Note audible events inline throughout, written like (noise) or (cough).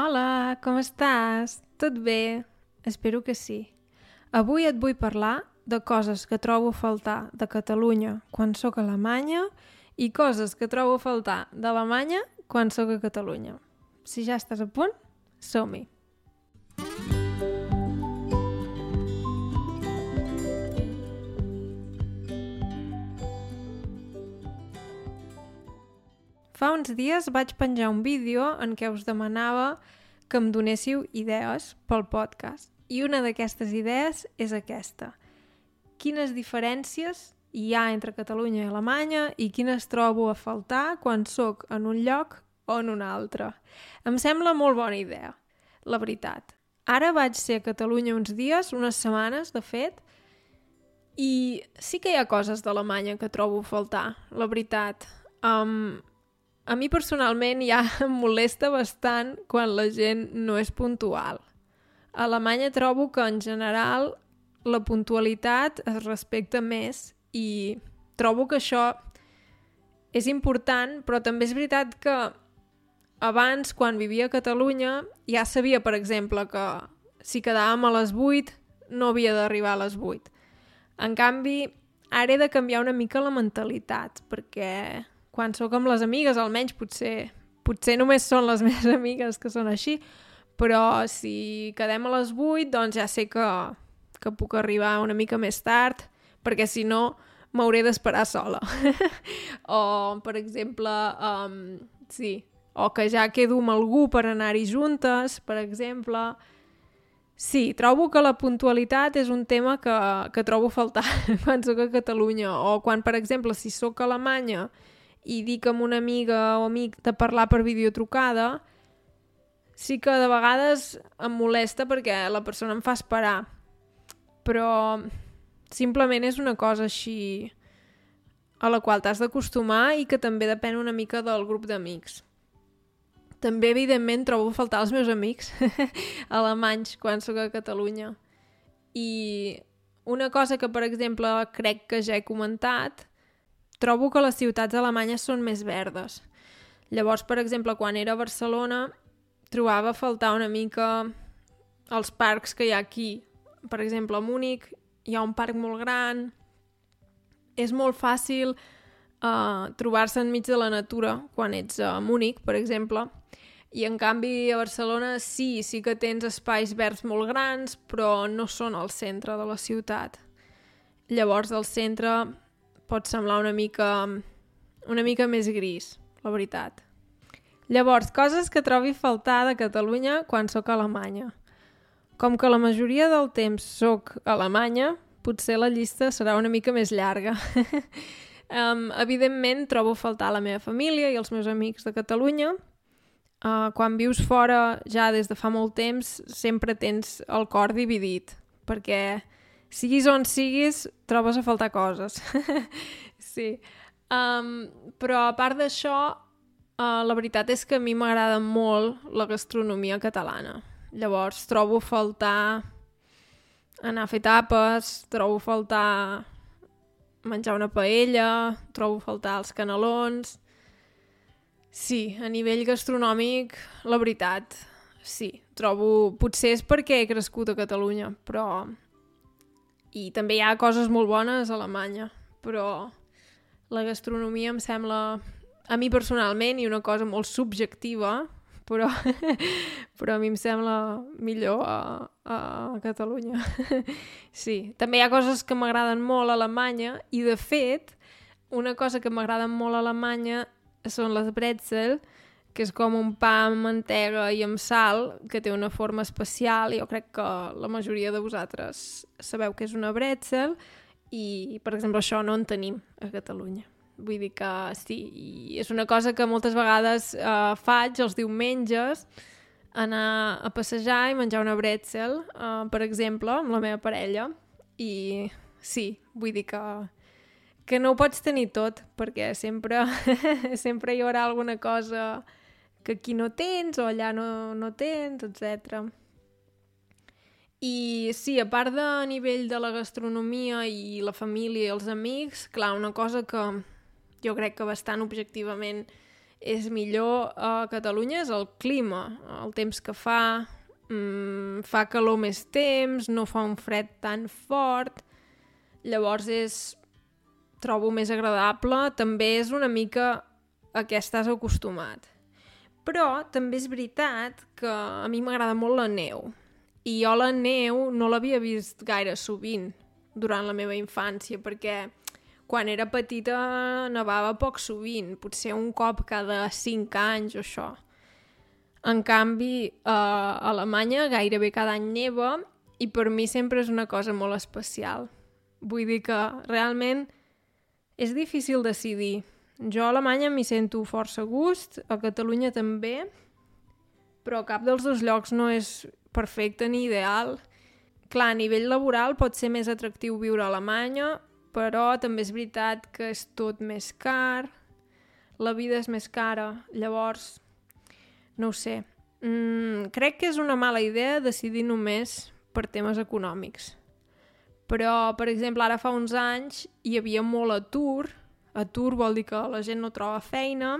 Hola, com estàs? Tot bé? Espero que sí. Avui et vull parlar de coses que trobo a faltar de Catalunya quan sóc a Alemanya i coses que trobo a faltar d'Alemanya quan sóc a Catalunya. Si ja estàs a punt, som-hi! Fa uns dies vaig penjar un vídeo en què us demanava que em donéssiu idees pel podcast. I una d'aquestes idees és aquesta. Quines diferències hi ha entre Catalunya i Alemanya i quines trobo a faltar quan sóc en un lloc o en un altre. Em sembla molt bona idea, la veritat. Ara vaig ser a Catalunya uns dies, unes setmanes, de fet, i sí que hi ha coses d'Alemanya que trobo a faltar, la veritat. Um, a mi personalment ja (laughs) em molesta bastant quan la gent no és puntual. A Alemanya trobo que en general la puntualitat es respecta més i trobo que això és important, però també és veritat que abans, quan vivia a Catalunya, ja sabia, per exemple, que si quedàvem a les 8 no havia d'arribar a les 8. En canvi, ara he de canviar una mica la mentalitat, perquè quan sóc amb les amigues, almenys potser, potser només són les (laughs) meves amigues que són així, però si quedem a les 8, doncs ja sé que, que puc arribar una mica més tard, perquè si no m'hauré d'esperar sola. (laughs) o, per exemple, um, sí, o que ja quedo amb algú per anar-hi juntes, per exemple. Sí, trobo que la puntualitat és un tema que, que trobo faltar (laughs) quan sóc a Catalunya, o quan, per exemple, si sóc a Alemanya i dic amb una amiga o amic de parlar per videotrucada, sí que de vegades em molesta perquè la persona em fa esperar. Però simplement és una cosa així a la qual t'has d'acostumar i que també depèn una mica del grup d'amics. També, evidentment, trobo a faltar els meus amics (laughs) alemanys quan sóc a Catalunya. I una cosa que, per exemple, crec que ja he comentat trobo que les ciutats alemanyes són més verdes. Llavors, per exemple, quan era a Barcelona, trobava a faltar una mica els parcs que hi ha aquí. Per exemple, a Múnich hi ha un parc molt gran, és molt fàcil uh, trobar-se enmig de la natura quan ets a Múnich, per exemple, i en canvi a Barcelona sí, sí que tens espais verds molt grans, però no són al centre de la ciutat. Llavors, al centre pot semblar una mica, una mica més gris, la veritat. Llavors, coses que trobi faltar de Catalunya quan sóc a Alemanya. Com que la majoria del temps sóc a Alemanya, potser la llista serà una mica més llarga. (laughs) um, evidentment, trobo faltar la meva família i els meus amics de Catalunya. Uh, quan vius fora ja des de fa molt temps, sempre tens el cor dividit, perquè siguis on siguis, trobes a faltar coses. (laughs) sí. Um, però a part d'això, uh, la veritat és que a mi m'agrada molt la gastronomia catalana. Llavors, trobo a faltar anar a fer tapes, trobo a faltar menjar una paella, trobo a faltar els canelons... Sí, a nivell gastronòmic, la veritat, sí, trobo... Potser és perquè he crescut a Catalunya, però i també hi ha coses molt bones a Alemanya, però la gastronomia em sembla, a mi personalment, i una cosa molt subjectiva, però, (laughs) però a mi em sembla millor a, a Catalunya. (laughs) sí, també hi ha coses que m'agraden molt a Alemanya, i de fet, una cosa que m'agrada molt a Alemanya són les bretzel, que és com un pa amb mantega i amb sal, que té una forma especial, i jo crec que la majoria de vosaltres sabeu que és una bretzel, i, per exemple, això no en tenim a Catalunya. Vull dir que sí, i és una cosa que moltes vegades eh, faig els diumenges, anar a passejar i menjar una bretzel, eh, per exemple, amb la meva parella, i sí, vull dir que que no ho pots tenir tot, perquè sempre, (laughs) sempre hi haurà alguna cosa que aquí no tens o allà no, no tens, etc. I sí, a part de nivell de la gastronomia i la família i els amics, clar, una cosa que jo crec que bastant objectivament és millor a Catalunya és el clima, el temps que fa, mm, fa calor més temps, no fa un fred tan fort, llavors és trobo més agradable, també és una mica a què estàs acostumat. Però també és veritat que a mi m'agrada molt la neu. I jo la neu no l'havia vist gaire sovint durant la meva infància, perquè quan era petita nevava poc sovint, potser un cop cada 5 anys o això. En canvi, a Alemanya gairebé cada any neva i per mi sempre és una cosa molt especial. Vull dir que realment és difícil decidir. Jo a Alemanya m'hi sento força gust, a Catalunya també, però cap dels dos llocs no és perfecte ni ideal. Clar, a nivell laboral pot ser més atractiu viure a Alemanya, però també és veritat que és tot més car, la vida és més cara, llavors, no ho sé. Mm, crec que és una mala idea decidir només per temes econòmics. Però, per exemple, ara fa uns anys hi havia molt atur. Atur vol dir que la gent no troba feina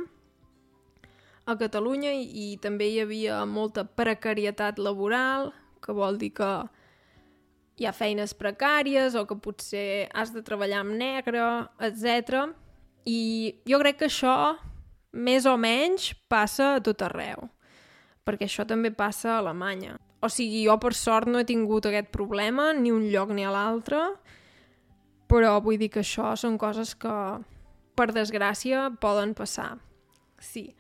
a Catalunya i, i també hi havia molta precarietat laboral, que vol dir que hi ha feines precàries o que potser has de treballar amb negre, etc. I jo crec que això, més o menys, passa a tot arreu, perquè això també passa a Alemanya. O sigui, jo per sort no he tingut aquest problema, ni un lloc ni a l'altre, però vull dir que això són coses que, per desgràcia, poden passar. Sí.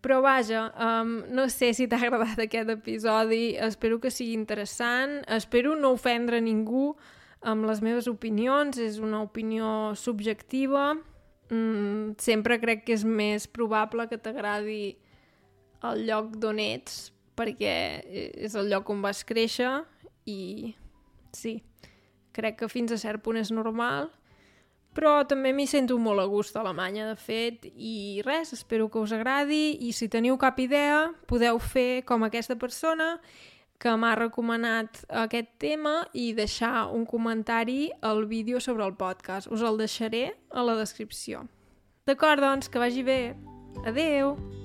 Però vaja, um, no sé si t'ha agradat (laughs) aquest episodi, espero que sigui interessant, espero no ofendre ningú amb les meves opinions, és una opinió subjectiva, mm, sempre crec que és més probable que t'agradi el lloc d'on ets, perquè és el lloc on vas créixer i sí, crec que fins a cert punt és normal, però també m'hi sento molt a gust a Alemanya, de fet, i res, espero que us agradi i si teniu cap idea podeu fer com aquesta persona que m'ha recomanat aquest tema i deixar un comentari al vídeo sobre el podcast. Us el deixaré a la descripció. D'acord, doncs, que vagi bé. Adeu!